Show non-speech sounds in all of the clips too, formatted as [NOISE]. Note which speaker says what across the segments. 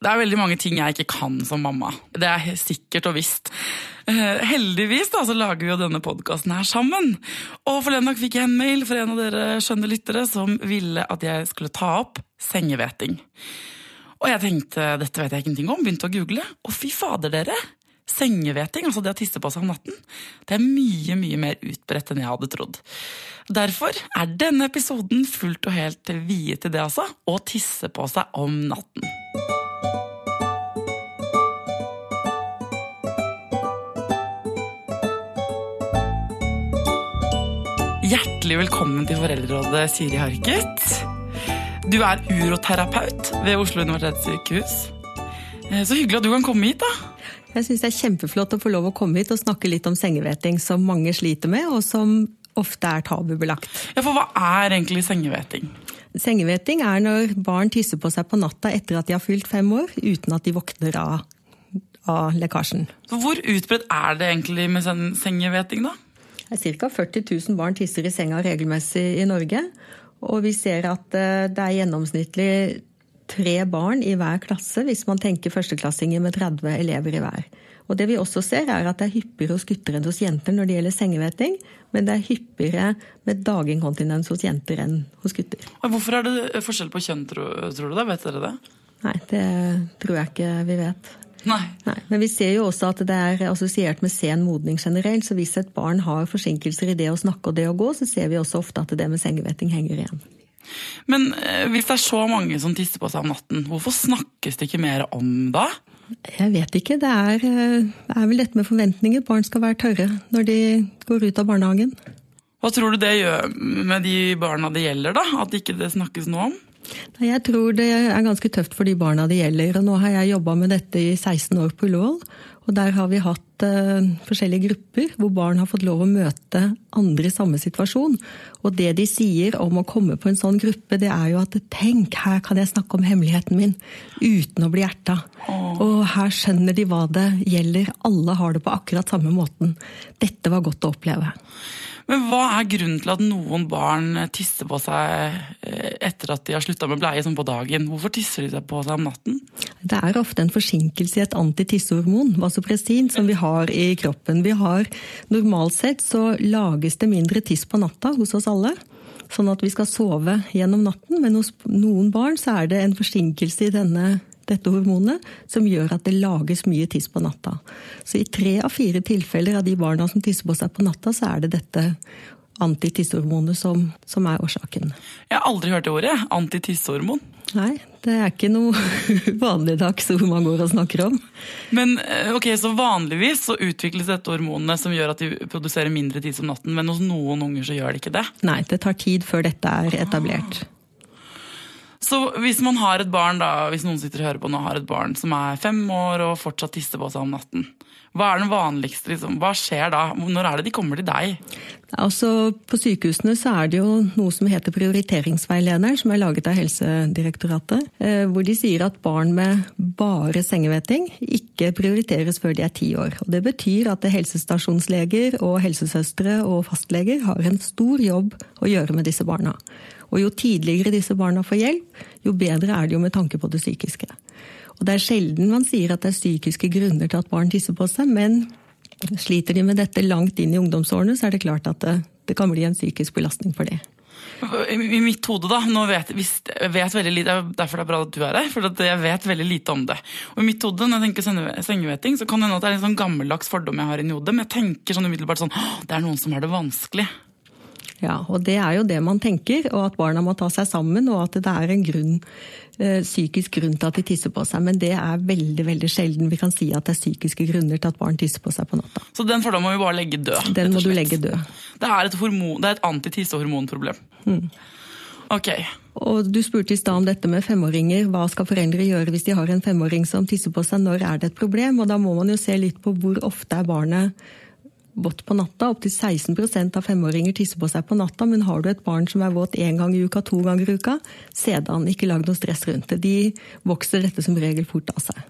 Speaker 1: Det er veldig mange ting jeg ikke kan som mamma. Det er sikkert og visst. Eh, heldigvis da, så lager vi jo denne podkasten her sammen. Og forleden dag fikk jeg en mail fra en av dere skjønne lyttere som ville at jeg skulle ta opp sengeveting. Og jeg tenkte dette vet jeg ingenting om, begynte å google. Og fy fader, dere! Sengeveting, altså det å tisse på seg om natten, det er mye, mye mer utbredt enn jeg hadde trodd. Derfor er denne episoden fullt og helt viet til det, altså. Å tisse på seg om natten. Hjertelig velkommen til Foreldrerådet, Siri Harket. Du er uroterapeut ved Oslo universitetssykehus. Eh, så hyggelig at du kan komme hit, da.
Speaker 2: Jeg syns det er kjempeflott å få lov å komme hit og snakke litt om sengeveting, som mange sliter med, og som ofte er tabubelagt.
Speaker 1: Ja, For hva er egentlig sengeveting?
Speaker 2: Sengeveting er når barn tisser på seg på natta etter at de har fylt fem år, uten at de våkner av, av lekkasjen.
Speaker 1: Så Hvor utbredt er det egentlig med sengeveting, da?
Speaker 2: Ca. 40 000 barn tisser i senga regelmessig i Norge. Og vi ser at eh, det er gjennomsnittlig tre barn i hver klasse, hvis man tenker førsteklassinger med 30 elever i hver. Og det vi også ser er at det er hyppigere hos gutter enn hos jenter når det gjelder sengeveting, men det er hyppigere med daginkontinens hos jenter enn hos gutter.
Speaker 1: Hvorfor er det forskjell på kjønn, tror, tror du det? Vet dere det?
Speaker 2: Nei, det tror jeg ikke vi vet.
Speaker 1: Nei.
Speaker 2: Nei. Men vi ser jo også at det er assosiert med sen modning generelt. Så hvis et barn har forsinkelser i det å snakke og det å gå, så ser vi også ofte at det med sengevetting henger igjen.
Speaker 1: Men eh, hvis det er så mange som tisser på seg om natten, hvorfor snakkes det ikke mer om da?
Speaker 2: Jeg vet ikke. Det er, eh, det er vel dette med forventninger. Barn skal være tørre når de går ut av barnehagen.
Speaker 1: Hva tror du det gjør med de barna det gjelder, da? At ikke det snakkes noe om?
Speaker 2: Jeg tror det er ganske tøft for de barna det gjelder. og Nå har jeg jobba med dette i 16 år på Ullevål. Og der har vi hatt uh, forskjellige grupper hvor barn har fått lov å møte andre i samme situasjon. Og det de sier om å komme på en sånn gruppe, det er jo at tenk, her kan jeg snakke om hemmeligheten min uten å bli erta. Og her skjønner de hva det gjelder. Alle har det på akkurat samme måten. Dette var godt å oppleve.
Speaker 1: Men hva er grunnen til at noen barn tisser på seg eh, etter at de har slutta med bleie sånn på dagen? Hvorfor tisser de seg på seg om natten?
Speaker 2: Det er ofte en forsinkelse i et antitissehormon, vasopressin, som vi har i kroppen. Vi har, Normalt sett så lages det mindre tiss på natta hos oss alle. Sånn at vi skal sove gjennom natten, men hos noen barn så er det en forsinkelse i denne dette hormonet, som gjør at det lages mye tiss på natta. Så i tre av fire tilfeller av de barna som tisser på seg på natta, så er det dette antitissehormonet som, som er årsaken.
Speaker 1: Jeg har aldri hørt det ordet, antitissehormon.
Speaker 2: Nei, det er ikke noe [LAUGHS] vanligdags ord man går og snakker om.
Speaker 1: Men eh, ok, Så vanligvis så utvikles dette hormonet som gjør at de produserer mindre tiss om natten, men hos noen unger så gjør det ikke det?
Speaker 2: Nei, det tar tid før dette er etablert.
Speaker 1: Så hvis man har et barn, da, hvis noen sitter og hører på nå, har et barn som er fem år og fortsatt tisser på seg om natten, hva er den vanligste, liksom? hva skjer da? Når er det de kommer til deg?
Speaker 2: Altså, På sykehusene så er det jo noe som heter prioriteringsveileder, som er laget av Helsedirektoratet. Eh, hvor de sier at barn med bare sengevetting ikke prioriteres før de er ti år. Og Det betyr at helsestasjonsleger og helsesøstre og fastleger har en stor jobb å gjøre med disse barna. Og jo tidligere disse barna får hjelp, jo bedre er det jo med tanke på det psykiske. Og det er sjelden man sier at det er psykiske grunner til at barn tisser på seg, men sliter de med dette langt inn i ungdomsårene, så er det klart at det, det kan bli en psykisk belastning for dem.
Speaker 1: I mitt hode, da, nå vet, jeg vet veldig lite, derfor det er bra at du er her, for jeg vet veldig lite om det. Og I mitt hode, når jeg tenker sengeveting, så kan det hende at det er en sånn gammeldags fordom jeg har inni hodet, men jeg tenker sånn umiddelbart sånn det er noen som har det vanskelig.
Speaker 2: Ja, og det er jo det man tenker, og at barna må ta seg sammen, og at det er en grunn, eh, psykisk grunn til at de tisser på seg. Men det er veldig veldig sjelden vi kan si at det er psykiske grunner til at barn tisser på seg på natta.
Speaker 1: Så den fordommen må vi bare legge død?
Speaker 2: Den må du legge død.
Speaker 1: Det er et, hormon, det er et antitissehormonproblem. Mm. Ok.
Speaker 2: Og Du spurte i stad om dette med femåringer. Hva skal foreldre gjøre hvis de har en femåring som tisser på seg? Når er det et problem? Og Da må man jo se litt på hvor ofte er barnet vått på natta. Opptil 16 av femåringer tisser på seg på natta. Men har du et barn som er våt én gang i uka, to ganger i uka, sedan. Ikke lag noe stress rundt det. De vokser dette som regel fort av seg.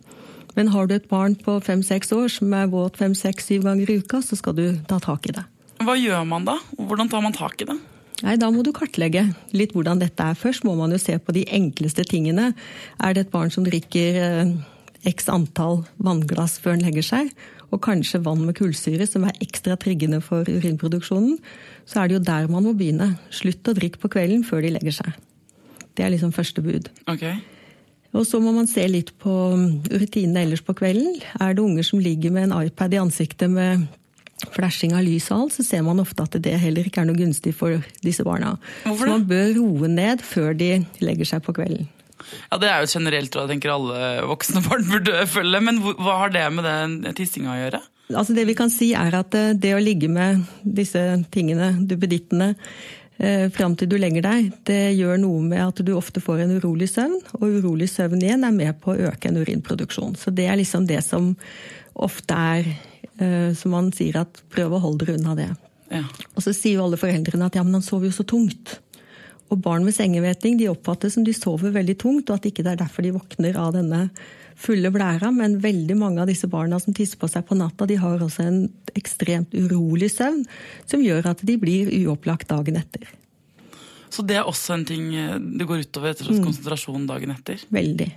Speaker 2: Men har du et barn på fem-seks år som er våt fem-seks-syv ganger i uka, så skal du ta tak i det.
Speaker 1: Hva gjør man da? Hvordan tar man tak i det?
Speaker 2: Nei, Da må du kartlegge litt hvordan dette er. Først må man jo se på de enkleste tingene. Er det et barn som drikker eh, x antall vannglass før den legger seg, og kanskje vann med kullsyre, som er ekstra triggende for urinproduksjonen, så er det jo der man må begynne. Slutt å drikke på kvelden før de legger seg. Det er liksom første bud.
Speaker 1: Okay.
Speaker 2: Og så må man se litt på rutinene ellers på kvelden. Er det unger som ligger med en iPad i ansiktet med flashing av lys og alt, så ser man ofte at det heller ikke er noe gunstig for disse barna.
Speaker 1: Hvorfor
Speaker 2: så man bør roe ned før de legger seg på kvelden.
Speaker 1: Ja, Det er jo generelt, og jeg tenker alle voksne [LAUGHS] barn burde følge. Men hva har det med den tissinga å gjøre?
Speaker 2: Altså Det vi kan si er at eh, det å ligge med disse tingene, duppedittene, eh, fram til du legger deg, det gjør noe med at du ofte får en urolig søvn. Og urolig søvn igjen er med på å øke en urinproduksjon. Så det er liksom det som ofte er eh, Som man sier at prøv å holde dere unna det.
Speaker 1: Ja.
Speaker 2: Og så sier jo alle foreldrene at ja, men han sover jo så tungt. Og barn med sengehveting de oppfattes som de sover veldig tungt, og at ikke det er derfor de våkner av denne fulle blæra. Men veldig mange av disse barna som tisser på seg på natta, de har også en ekstremt urolig søvn, som gjør at de blir uopplagt dagen etter.
Speaker 1: Så det er også en ting eh, det går utover etter mm. konsentrasjon dagen etter?
Speaker 2: Veldig.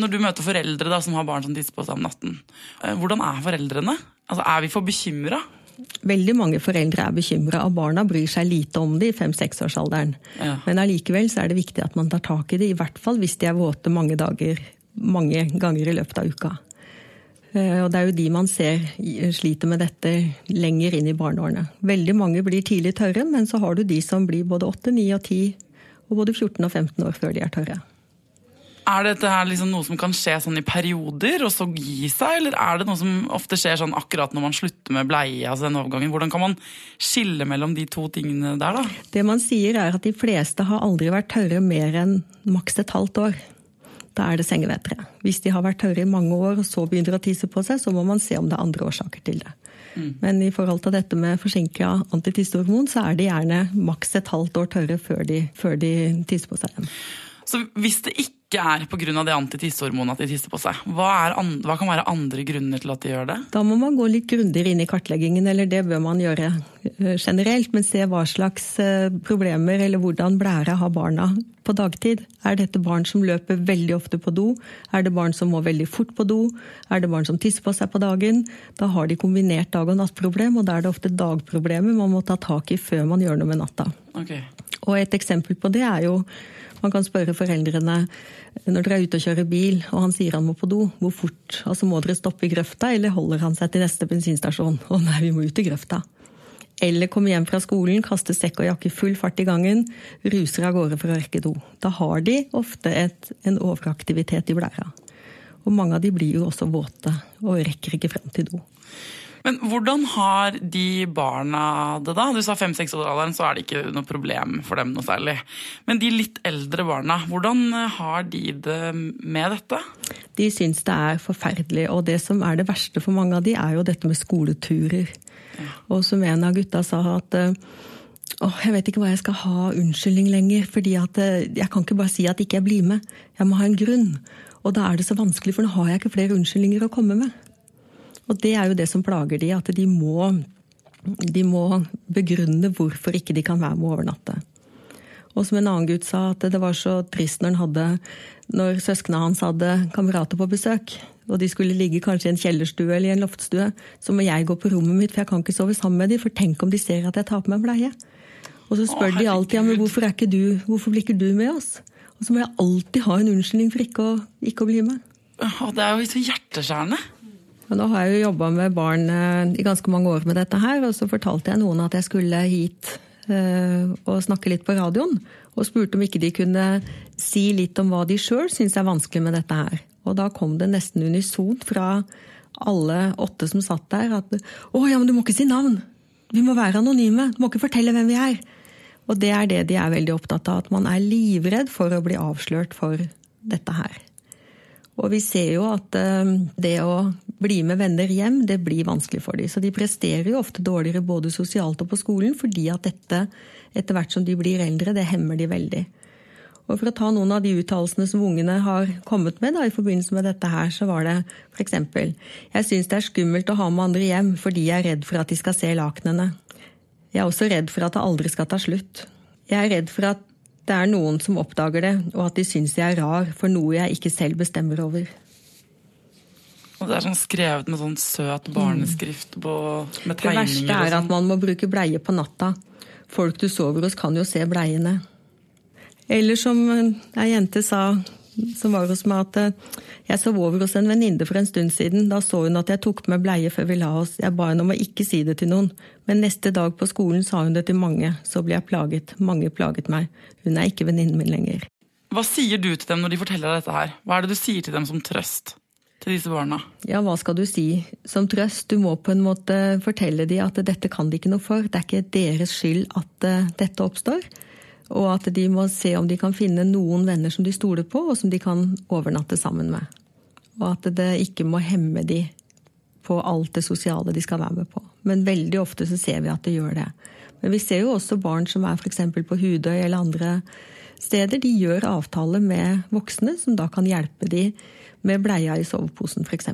Speaker 1: Når du møter foreldre da, som har barn som tisser på seg om natten, eh, hvordan er foreldrene? Altså, Er vi for bekymra?
Speaker 2: Veldig mange foreldre er bekymra, og barna bryr seg lite om det i fem-seksårsalderen.
Speaker 1: Ja.
Speaker 2: Men allikevel så er det viktig at man tar tak i det, i hvert fall hvis de er våte mange dager, mange ganger i løpet av uka. Eh, og det er jo de man ser sliter med dette lenger inn i barneårene. Veldig mange blir tidlig tørre, men så har du de som blir både 8, 9 og 10, og både 14 og 15 år før de er tørre.
Speaker 1: Er dette her liksom noe som kan skje sånn i perioder, og så gi seg? Eller er det noe som ofte skjer sånn akkurat når man slutter med bleie? altså den overgangen? Hvordan kan man skille mellom de to tingene der, da?
Speaker 2: Det man sier er at de fleste har aldri vært tørre mer enn maks et halvt år. Da er det sengevetere. Hvis de har vært tørre i mange år og så begynner å tisse på seg, så må man se om det er andre årsaker til det. Mm. Men i forhold til dette med forsinka antitissehormon, så er de gjerne maks et halvt år tørre før de, før de tisser på seg igjen.
Speaker 1: Så hvis det ikke er pga. det antitissehormonet at de tisser på seg, hva, hva, kan være andre grunner til at de gjør det?
Speaker 2: Da må man gå litt grundigere inn i kartleggingen, eller det bør man gjøre eh, generelt. Men se hva slags eh, problemer eller hvordan blæra har barna på dagtid. Er dette barn som løper veldig ofte på do? Er det barn som må veldig fort på do? Er det barn som tisser på seg på dagen? Da har de kombinert dag- og nattproblem, og da er det ofte dagproblemer man må ta tak i før man gjør noe med natta.
Speaker 1: Okay.
Speaker 2: Og et eksempel på det er jo man kan spørre foreldrene når dere er ute og kjører bil og han sier han må på do, hvor fort? Altså Må dere stoppe i grøfta, eller holder han seg til neste bensinstasjon? Å nei, vi må ut i grøfta. Eller komme hjem fra skolen, kaste sekk og jakke full fart i gangen, ruser av gårde for å rekke do. Da har de ofte et, en overaktivitet i blæra. Og mange av de blir jo også våte og rekker ikke frem til do.
Speaker 1: Men hvordan har de barna det da? Du sa fem-seks-årsalderen, så er det ikke noe problem for dem noe særlig. Men de litt eldre barna, hvordan har de det med dette?
Speaker 2: De syns det er forferdelig, og det som er det verste for mange av de, er jo dette med skoleturer. Ja. Og som en av gutta sa at åh, jeg vet ikke hva jeg skal ha unnskyldning lenger, fordi at jeg kan ikke bare si at ikke jeg blir med. Jeg må ha en grunn. Og da er det så vanskelig, for nå har jeg ikke flere unnskyldninger å komme med. Og det er jo det som plager de, at de må, de må begrunne hvorfor ikke de kan være med å overnatte. Og som en annen gutt sa, at det var så trist når han hadde når søsknene hans hadde kamerater på besøk, og de skulle ligge kanskje i en kjellerstue eller i en loftstue, så må jeg gå på rommet mitt, for jeg kan ikke sove sammen med dem, for tenk om de ser at jeg tar på meg bleie. Og så spør Åh, de alltid ja, men hvorfor, er ikke du, hvorfor blir ikke du med oss? Og så må jeg alltid ha en unnskyldning for ikke å, ikke å bli med.
Speaker 1: Åh, det er jo så hjerteskjærende.
Speaker 2: Og nå har jeg jo jobba med barn eh, i ganske mange år med dette her, og så fortalte jeg noen at jeg skulle hit uh, og snakke litt på radioen. Og spurte om ikke de kunne si litt om hva de sjøl syns er vanskelig med dette her. Og da kom det nesten unisont fra alle åtte som satt der, at å ja, men du må ikke si navn! Vi må være anonyme! Du må ikke fortelle hvem vi er! Og det er det de er veldig opptatt av, at man er livredd for å bli avslørt for dette her. Og vi ser jo at eh, det å bli med venner hjem, det blir vanskelig for dem. Så de presterer jo ofte dårligere både sosialt og på skolen, fordi at dette, etter hvert som de blir eldre, det hemmer de veldig. Og For å ta noen av de uttalelsene som ungene har kommet med da, i forbindelse med dette her, så var det f.eks.: Jeg syns det er skummelt å ha med andre hjem fordi jeg er redd for at de skal se lakenene. Jeg er også redd for at det aldri skal ta slutt. Jeg er redd for at det er noen som oppdager det, og at de syns jeg er rar for noe jeg ikke selv bestemmer over.
Speaker 1: Og det er sånn skrevet med sånn søt barneskrift på, med
Speaker 2: Det verste er at
Speaker 1: sånn.
Speaker 2: man må bruke bleie på natta. Folk du sover hos, kan jo se bleiene. Eller som ei jente sa som var hos meg, at eh, jeg sov over hos en venninne for en stund siden. Da så hun at jeg tok meg bleie før vi la oss. Jeg ba henne om å ikke si det til noen. Men neste dag på skolen sa hun det til mange. Så ble jeg plaget. Mange plaget meg. Hun er ikke venninnen min lenger.
Speaker 1: Hva sier du til dem når de forteller deg dette her? Hva er det du sier til dem som trøst til disse barna?
Speaker 2: Ja, hva skal du si? Som trøst, du må på en måte fortelle dem at dette kan de ikke noe for. Det er ikke deres skyld at eh, dette oppstår. Og at de må se om de kan finne noen venner som de stoler på, og som de kan overnatte sammen med. Og at det ikke må hemme de på alt det sosiale de skal være med på. Men veldig ofte så ser vi at det gjør det. Men vi ser jo også barn som er f.eks. på Hudøy eller andre steder. De gjør avtaler med voksne som da kan hjelpe de med bleia i soveposen f.eks.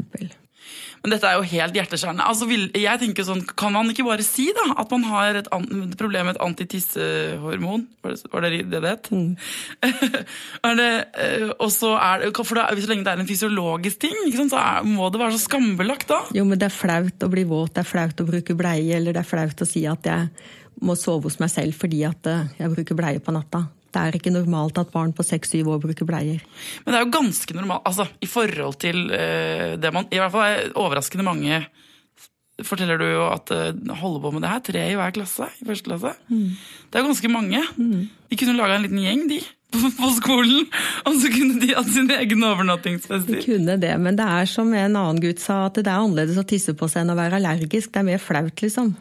Speaker 1: Men dette er jo helt hjerteskjærende. Altså, jeg tenker sånn, Kan man ikke bare si da, at man har et, problem med et antitissehormon? Var var det det det het? Mm. [LAUGHS] eh, så det, for Så lenge det er en fysiologisk ting, sant, så er, må det være så skambelagt da.
Speaker 2: Jo, men det er flaut å bli våt, det er flaut å bruke bleie, eller det er flaut å si at jeg må sove hos meg selv fordi at eh, jeg bruker bleie på natta. Det er ikke normalt at barn på seks-syv år bruker bleier.
Speaker 1: Men det er jo ganske normalt, altså i forhold til eh, det man I hvert fall er overraskende mange forteller du jo at eh, holder på med det her. Tre i hver klasse i første klasse. Det er ganske mange. De kunne laga en liten gjeng, de, på, på skolen. Og så kunne de hatt sin egen
Speaker 2: De kunne det, men det er som en annen gutt sa, at det er annerledes å tisse på seg enn å være allergisk. Det er mer flaut, liksom.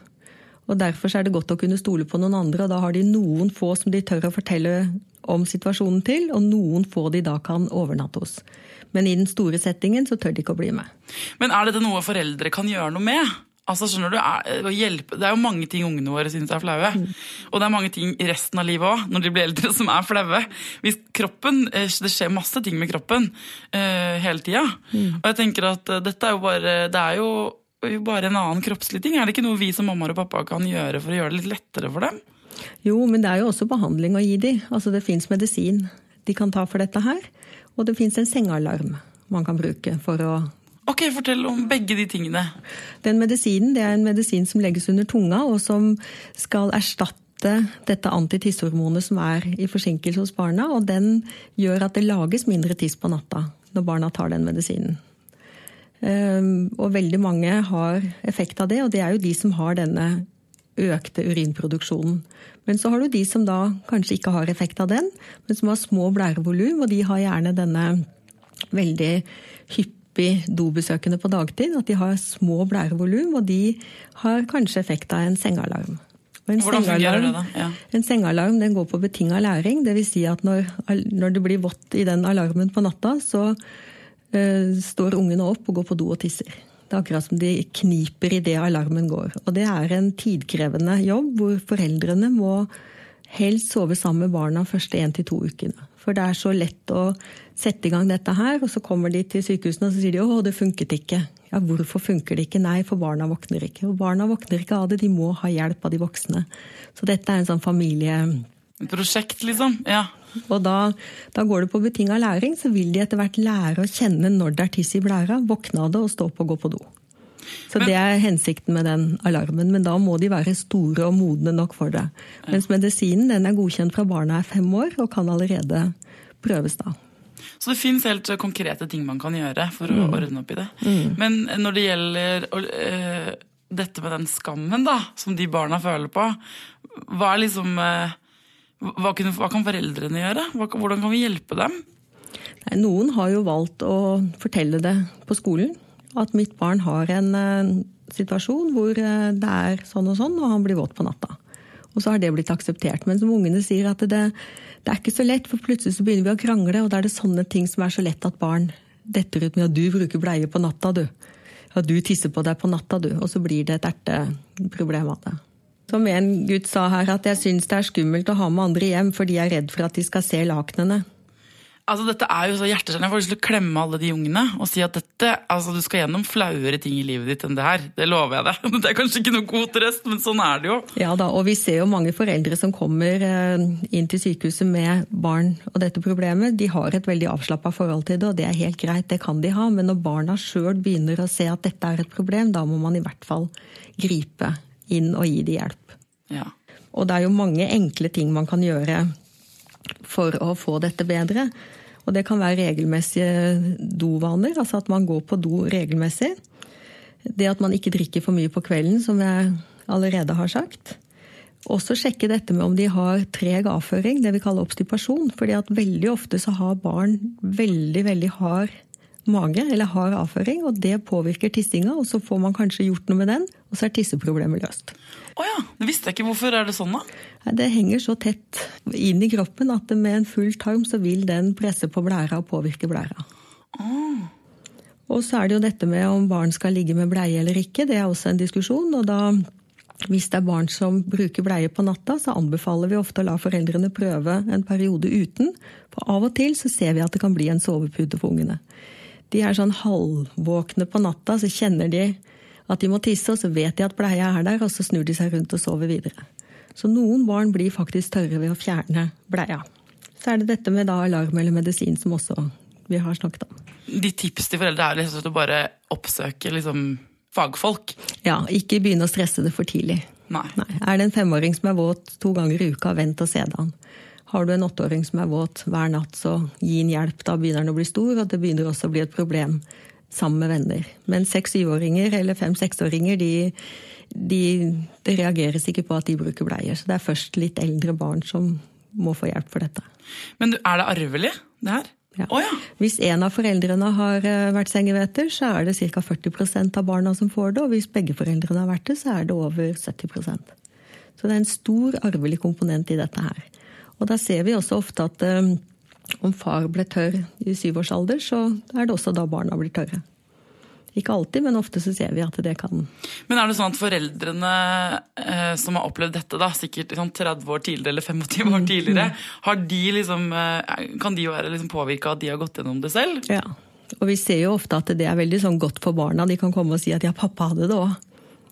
Speaker 2: Og Derfor er det godt å kunne stole på noen andre, og da har de noen få som de tør å fortelle om situasjonen til, og noen få de da kan overnatte hos. Men i den store settingen så tør de ikke å bli med.
Speaker 1: Men er dette noe foreldre kan gjøre noe med? Altså, skjønner du, er, å hjelpe, Det er jo mange ting ungene våre syns er flaue. Og det er mange ting i resten av livet òg, når de blir eldre, som er flaue. Hvis kroppen, eh, Det skjer masse ting med kroppen uh, hele tida. Og jeg tenker at eh, dette er jo bare Det er jo jo bare en annen kroppslig ting. Er det ikke noe vi som mammaer og pappa kan gjøre for å gjøre det litt lettere for dem?
Speaker 2: Jo, men det er jo også behandling å gi dem. Altså det fins medisin de kan ta for dette her. Og det fins en sengealarm man kan bruke for å
Speaker 1: Ok, Fortell om begge de tingene.
Speaker 2: Den medisinen det er en medisin som legges under tunga, og som skal erstatte dette antitissehormonet som er i forsinkelse hos barna. Og den gjør at det lages mindre tiss på natta når barna tar den medisinen. Um, og veldig mange har effekt av det, og det er jo de som har denne økte urinproduksjonen. Men så har du de som da kanskje ikke har effekt av den, men som har små blærevolum, og de har gjerne denne veldig hyppig dobesøkende på dagtid. At de har små blærevolum, og de har kanskje effekt av en sengealarm. En
Speaker 1: Hvordan fungerer det, da? Ja.
Speaker 2: en sengealarm den går på betinga læring. Dvs. Si at når, når det blir vått i den alarmen på natta, så står ungene opp og går på do og tisser. Det er akkurat som de kniper idet alarmen går. Og det er en tidkrevende jobb hvor foreldrene må helst sove sammen med barna første én til to ukene. For det er så lett å sette i gang dette her, og så kommer de til sykehusene og så sier de, å, det funket ikke. Ja, hvorfor funker det ikke? Nei, for barna våkner ikke. Og barna våkner ikke av det, de må ha hjelp av de voksne. Så dette er en sånn familie...
Speaker 1: Et prosjekt, liksom? Ja.
Speaker 2: Og da, da går det på betinga læring, så vil de etter hvert lære å kjenne når det er tiss i blæra, våkne av det og stå opp og gå på do. Så
Speaker 1: Men-
Speaker 2: det er hensikten med den alarmen, men da må de være store og modne nok for det. Mens medisinen den er godkjent fra barna er fem år og kan allerede prøves da.
Speaker 1: Så det fins helt eh, konkrete ting man kan gjøre for å ordne opp i det. Men når det gjelder øh, dette med den skammen da, som de barna føler på, hva er liksom eh, hva, kunne, hva kan foreldrene gjøre? Hva, hvordan kan vi hjelpe dem?
Speaker 2: Nei, Noen har jo valgt å fortelle det på skolen. At mitt barn har en uh, situasjon hvor uh, det er sånn og sånn, og han blir våt på natta. Og så har det blitt akseptert. Men som ungene sier, at det, det er ikke så lett, for plutselig så begynner vi å krangle, og da er det sånne ting som er så lett at barn detter ut med at du bruker bleie på natta, du. At du tisser på deg på natta, du. Og så blir det et erteproblem av det. Som en gutt sa her, at jeg syns det er skummelt å ha med andre hjem fordi jeg er redd for at de skal se lakenene.
Speaker 1: Altså, dette er jo så hjerteskjærende. Jeg får lyst til å klemme alle de ungene og si at dette, altså, du skal gjennom flauere ting i livet ditt enn det her. Det lover jeg deg. [LAUGHS] Det er kanskje ikke noe god trøst, men sånn er det jo.
Speaker 2: Ja da, og vi ser jo mange foreldre som kommer eh, inn til sykehuset med barn og dette problemet. De har et veldig avslappa forhold til det, og det er helt greit, det kan de ha. Men når barna sjøl begynner å se at dette er et problem, da må man i hvert fall gripe inn og gi dem hjelp.
Speaker 1: Ja.
Speaker 2: Og det er jo mange enkle ting man kan gjøre for å få dette bedre. Og det kan være regelmessige dovaner, altså at man går på do regelmessig. Det at man ikke drikker for mye på kvelden, som jeg allerede har sagt. Også sjekke dette med om de har treg avføring, det vi kaller obstipasjon. fordi at veldig ofte så har barn veldig, veldig hard mage, eller hard avføring, og det påvirker tissinga, og så får man kanskje gjort noe med den, og så er tisseproblemet løst.
Speaker 1: Å ja, det visste jeg ikke. Hvorfor er det sånn, da?
Speaker 2: Det henger så tett inn i kroppen at med en full tarm så vil den presse på blæra og påvirke blæra.
Speaker 1: Oh.
Speaker 2: Og så er det jo dette med om barn skal ligge med bleie eller ikke. Det er også en diskusjon. og da hvis det er barn som bruker bleie på natta, så anbefaler vi ofte å la foreldrene prøve en periode uten. For av og til så ser vi at det kan bli en sovepute for ungene. De er sånn halvvåkne på natta, så kjenner de at de må tisse, og så vet de at bleia er der, og så snur de seg rundt og sover videre. Så noen barn blir faktisk tørre ved å fjerne bleia. Så er det dette med alarm eller medisin som også vi har snakket om.
Speaker 1: De tips til foreldre er liksom å bare oppsøke liksom fagfolk?
Speaker 2: Ja, ikke begynne å stresse det for tidlig.
Speaker 1: Nei.
Speaker 2: Nei. Er det en femåring som er våt to ganger i uka, vent og se det an. Har du en åtteåring som er våt hver natt, så gi en hjelp. Da begynner han å bli stor, og det begynner også å bli et problem sammen med venner. Men seks-syvåringer eller fem-seksåringer, de, de, det reageres ikke på at de bruker bleier. Så det er først litt eldre barn som må få hjelp for dette.
Speaker 1: Men er det arvelig, det her?
Speaker 2: Ja.
Speaker 1: Oh, ja.
Speaker 2: Hvis en av foreldrene har eh, vært sengeveter, så er det ca. 40% av barna som får det. Og hvis begge foreldrene har vært det, så er det over 70% Så det er en stor arvelig komponent i dette her. Og da ser vi også ofte at um, om far ble tørr i syvårsalder, så er det også da barna blir tørre. Ikke alltid, men ofte så ser vi at det kan
Speaker 1: Men er det sånn at foreldrene eh, som har opplevd dette, da, sikkert liksom 30 år tidligere eller 25 år mm, tidligere, mm. de liksom, eh, kan de jo være liksom påvirka av at de har gått gjennom det selv?
Speaker 2: Ja, og vi ser jo ofte at det er veldig sånn godt for barna. De kan komme og si at ja, pappa hadde det òg.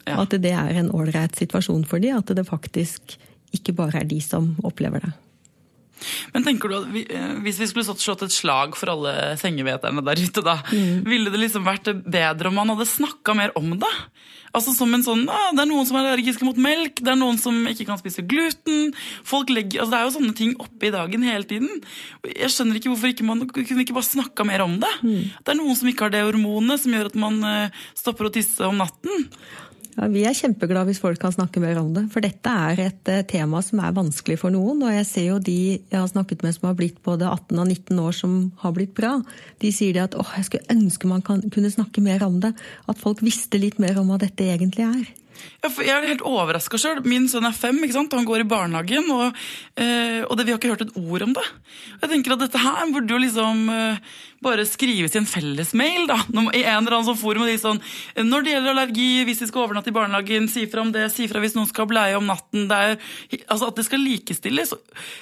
Speaker 2: Ja. At det er en ålreit situasjon for dem. At det faktisk ikke bare er de som opplever det.
Speaker 1: Men tenker du at vi, eh, Hvis vi skulle slått et slag for alle sengeveterne der ute, da, mm. ville det liksom vært bedre om man hadde snakka mer om det? Altså som en sånn, ah, Det er noen som er allergiske mot melk, det er noen som ikke kan spise gluten. folk legger, altså Det er jo sånne ting oppe i dagen hele tiden. Jeg skjønner ikke hvorfor ikke man kunne ikke bare snakka mer om det. Mm. Det er noen som ikke har det hormonet som gjør at man eh, stopper å tisse om natten.
Speaker 2: Ja, Vi er kjempeglade hvis folk kan snakke mer om det. For dette er et eh, tema som er vanskelig for noen. Og jeg ser jo de jeg har snakket med som har blitt både 18 og 19 år som har blitt bra. De sier det at åh, jeg skulle ønske man kan, kunne snakke mer om det. At folk visste litt mer om hva dette egentlig er.
Speaker 1: Jeg er helt overraska sjøl. Min sønn er fem, ikke sant? han går i barnehagen. Og, eh, og det, vi har ikke hørt et ord om det. Jeg tenker at Dette her burde jo liksom eh, bare skrives i en fellesmail. da, I en eller annen sånn forum. de sånn, Når det gjelder allergi, hvis vi skal overnatte i barnehagen, si fra om det. Si fra hvis noen skal bleie om natten. Det er, altså At det skal likestilles.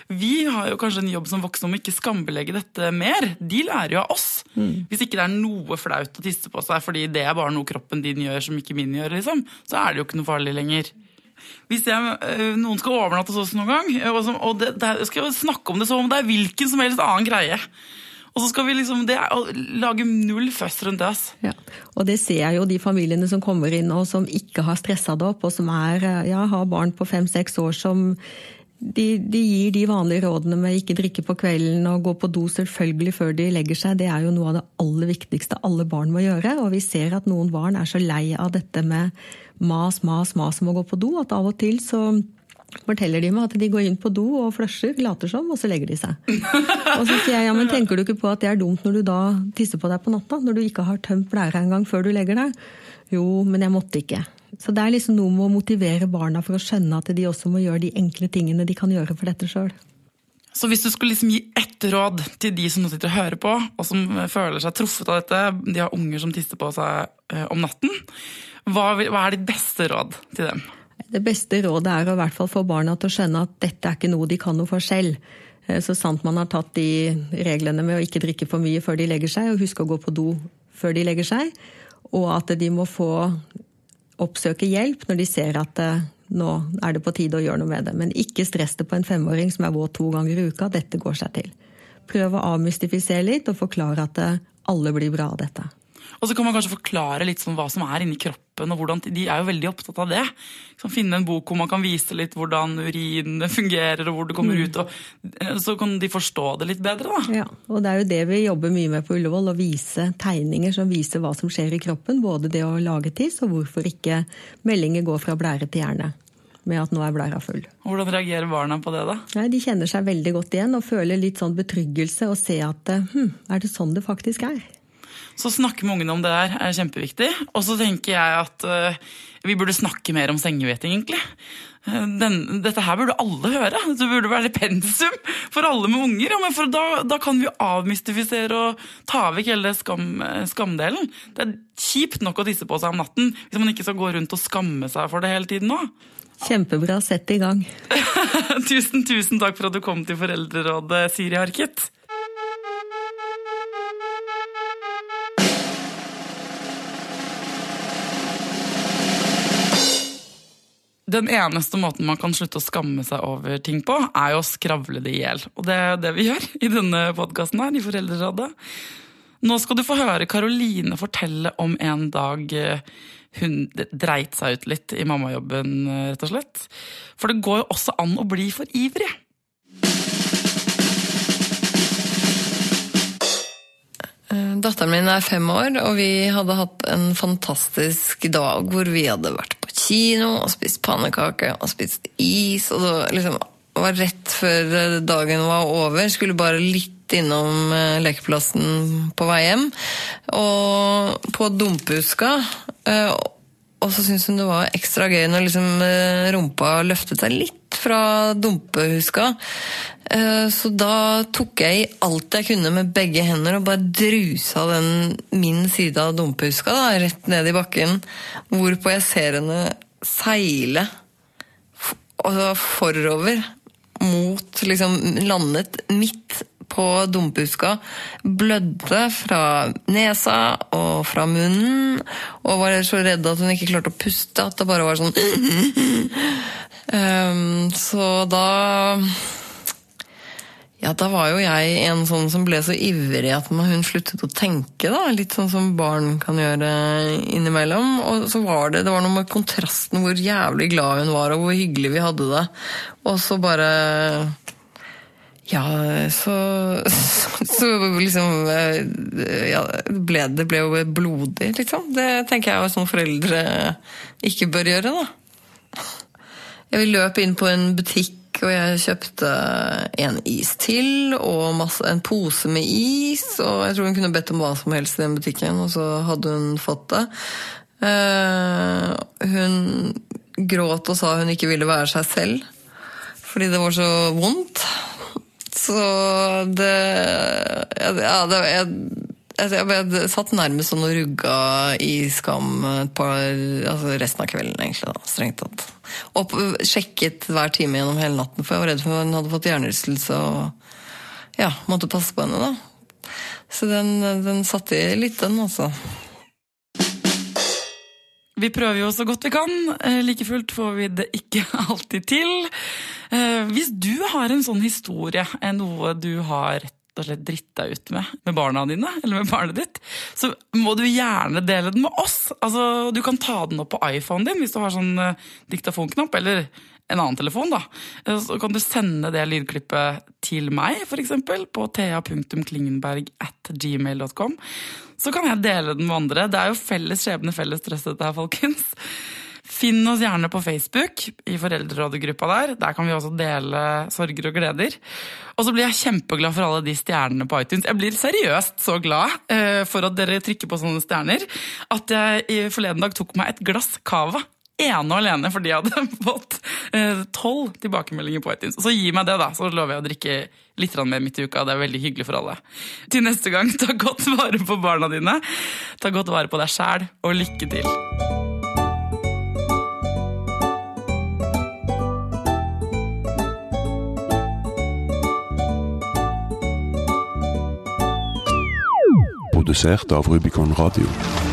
Speaker 1: Vi har jo kanskje en jobb som voksne om ikke skambelegge dette mer. De lærer jo av oss. Mm. Hvis ikke det er noe flaut å tisse på seg fordi det er bare noe kroppen din gjør som ikke min gjør, liksom, så er det jo ikke noe farlig lenger. Hvis jeg, øh, noen skal overnatte hos oss noen gang, og, og det, det, skal jeg snakke om det som om det er hvilken som helst annen greie. Og så skal vi liksom, det lage null føss rundt det.
Speaker 2: Ja. Og det ser jeg jo de familiene som kommer inn og som ikke har stressa det opp, og som er, øh, ja, har barn på fem-seks år som de, de, gir de vanlige rådene med ikke drikke på kvelden og gå på do selvfølgelig før de legger seg. Det er jo noe av det aller viktigste alle barn må gjøre. Og vi ser at noen barn er så lei av dette med mas, mas, mas om å gå på do, at av og til så forteller de meg at de går inn på do og flusher, later som, og så legger de seg. [LAUGHS] og så sier jeg ja, men tenker du ikke på at det er dumt når du da tisser på deg på natta? Når du ikke har tømt blæra engang før du legger deg? Jo, men jeg måtte ikke. Så det er liksom noe med å motivere barna for å skjønne at de også må gjøre de enkle tingene de kan gjøre for dette sjøl.
Speaker 1: Så hvis du skulle liksom gi ett råd til de som nå sitter og hører på, og som føler seg truffet av dette, de har unger som tisser på seg eh, om natten, hva, hva er ditt beste råd til dem?
Speaker 2: Det beste rådet er å i hvert fall få barna til å skjønne at dette er ikke noe de kan noe for selv. Eh, så sant man har tatt de reglene med å ikke drikke for mye før de legger seg, og huske å gå på do før de legger seg, og at de må få oppsøke hjelp når de ser at eh, nå er det på tide å gjøre noe med det. Men ikke stress det på en femåring som er våt to ganger i uka. Dette går seg til. Prøv å avmystifisere litt og forklare at eh, alle blir bra av dette.
Speaker 1: Og så kan man kanskje forklare litt sånn hva som er inni kroppen. og hvordan, De er jo veldig opptatt av det. Sånn, finne en bok hvor man kan vise litt hvordan urinene fungerer og hvor det kommer mm. ut. Og, eh, så kan de forstå det litt bedre. da.
Speaker 2: Ja, og Det er jo det vi jobber mye med på Ullevål. Å vise tegninger som viser hva som skjer i kroppen. Både det å lage tiss og hvorfor ikke meldinger går fra blære til hjerne med at nå er blæra full.
Speaker 1: Hvordan reagerer barna på det, da?
Speaker 2: Nei, de kjenner seg veldig godt igjen og føler litt sånn betryggelse og ser at hm, er det sånn det faktisk er?
Speaker 1: Så snakke med ungene om det der er kjempeviktig. Og så tenker jeg at uh, vi burde snakke mer om sengeveting, egentlig. Eh, den, dette her burde alle høre. Det burde være pensum for alle med unger. Ja, for da, da, kan vi avmystifisere og ta vekk hele skam, skamdelen. Det er kjipt nok å tisse på seg om natten hvis man ikke skal gå rundt og skamme seg for det hele tiden nå.
Speaker 2: Kjempebra. Sett i gang. [LAUGHS]
Speaker 1: tusen, tusen takk for at du kom til Foreldrerådet, Siri Harket. Den eneste måten man kan slutte å skamme seg over ting på, er jo å skravle det i hjel. Og det er det vi gjør i denne podkasten her, i Foreldrerådet. Nå skal du få høre Karoline fortelle om en dag eh, hun dreit seg ut litt i mammajobben, eh, rett og slett. For det går jo også an å bli for ivrig.
Speaker 3: Eh, datteren min er fem år, og vi hadde hatt en fantastisk dag hvor vi hadde vært kino og spist pannekaker og spist is. og det liksom var rett før dagen var over. Skulle bare litt innom lekeplassen på vei hjem. Og på Dumpehuska Eh, og så syntes hun det var ekstra gøy når liksom eh, rumpa løftet seg litt fra dumpehuska. Eh, så da tok jeg i alt jeg kunne med begge hender og bare drusa den min side av dumpehuska da, rett ned i bakken. Hvorpå jeg ser henne seile forover mot liksom Landet midt på dumpehuska. Blødde fra nesa og fra munnen. Og var så redd at hun ikke klarte å puste at det bare var sånn um, [LAUGHS] Så da ja, da var jo jeg en sånn som ble så ivrig at hun sluttet å tenke. da, Litt sånn som barn kan gjøre innimellom. Og så var det, det var noe med kontrasten hvor jævlig glad hun var, og hvor hyggelig vi hadde det. Og så bare ja, så, så liksom ja, ble, Det ble jo blodig, liksom. Det tenker jeg som foreldre ikke bør gjøre, da. Jeg løp inn på en butikk, og jeg kjøpte en is til og masse, en pose med is. Og jeg tror hun kunne bedt om hva som helst i den butikken, og så hadde hun fått det. Uh, hun gråt og sa hun ikke ville være seg selv fordi det var så vondt. Så det Ja, det, jeg, jeg, jeg satt nærmest sånn og rugga i skam par, altså resten av kvelden, egentlig. da, Strengt tatt. Og sjekket hver time gjennom hele natten, for jeg var redd for hun hadde fått hjernerystelse og ja, måtte passe på henne. da. Så den, den satte i litt, den, altså.
Speaker 1: Vi prøver jo så godt vi kan. Eh, like fullt får vi det ikke [LAUGHS] alltid til. Eh, hvis du har en sånn historie, noe du har rett og slett dritt deg ut med med barna dine, eller med barnet ditt, så må du gjerne dele den med oss. Altså, du kan ta den opp på iPhonen din hvis du har sånn diktafonknapp, eller en annen telefon. da. Så kan du sende det lydklippet til meg, f.eks. på thea.klingenberg at gmail.com så kan jeg dele den med andre. Det er jo felles skjebne, felles stress, dette her, folkens. Finn oss gjerne på Facebook, i foreldrerådegruppa der. Der kan vi også dele sorger og gleder. Og så blir jeg kjempeglad for alle de stjernene på iTunes. Jeg blir seriøst så glad uh, for at dere trykker på sånne stjerner, at jeg forleden dag tok meg et glass cava ene og alene fordi jeg hadde [LAUGHS] fått eh, tolv tilbakemeldinger på iTunes. Så gi meg det, da, så lover jeg å drikke litt mer midt i uka. Det er veldig hyggelig for alle. Til neste gang, [LAUGHS] ta godt vare på barna dine. Ta godt vare på deg sjæl, og lykke til.
Speaker 4: Produsert av Rubicon Radio.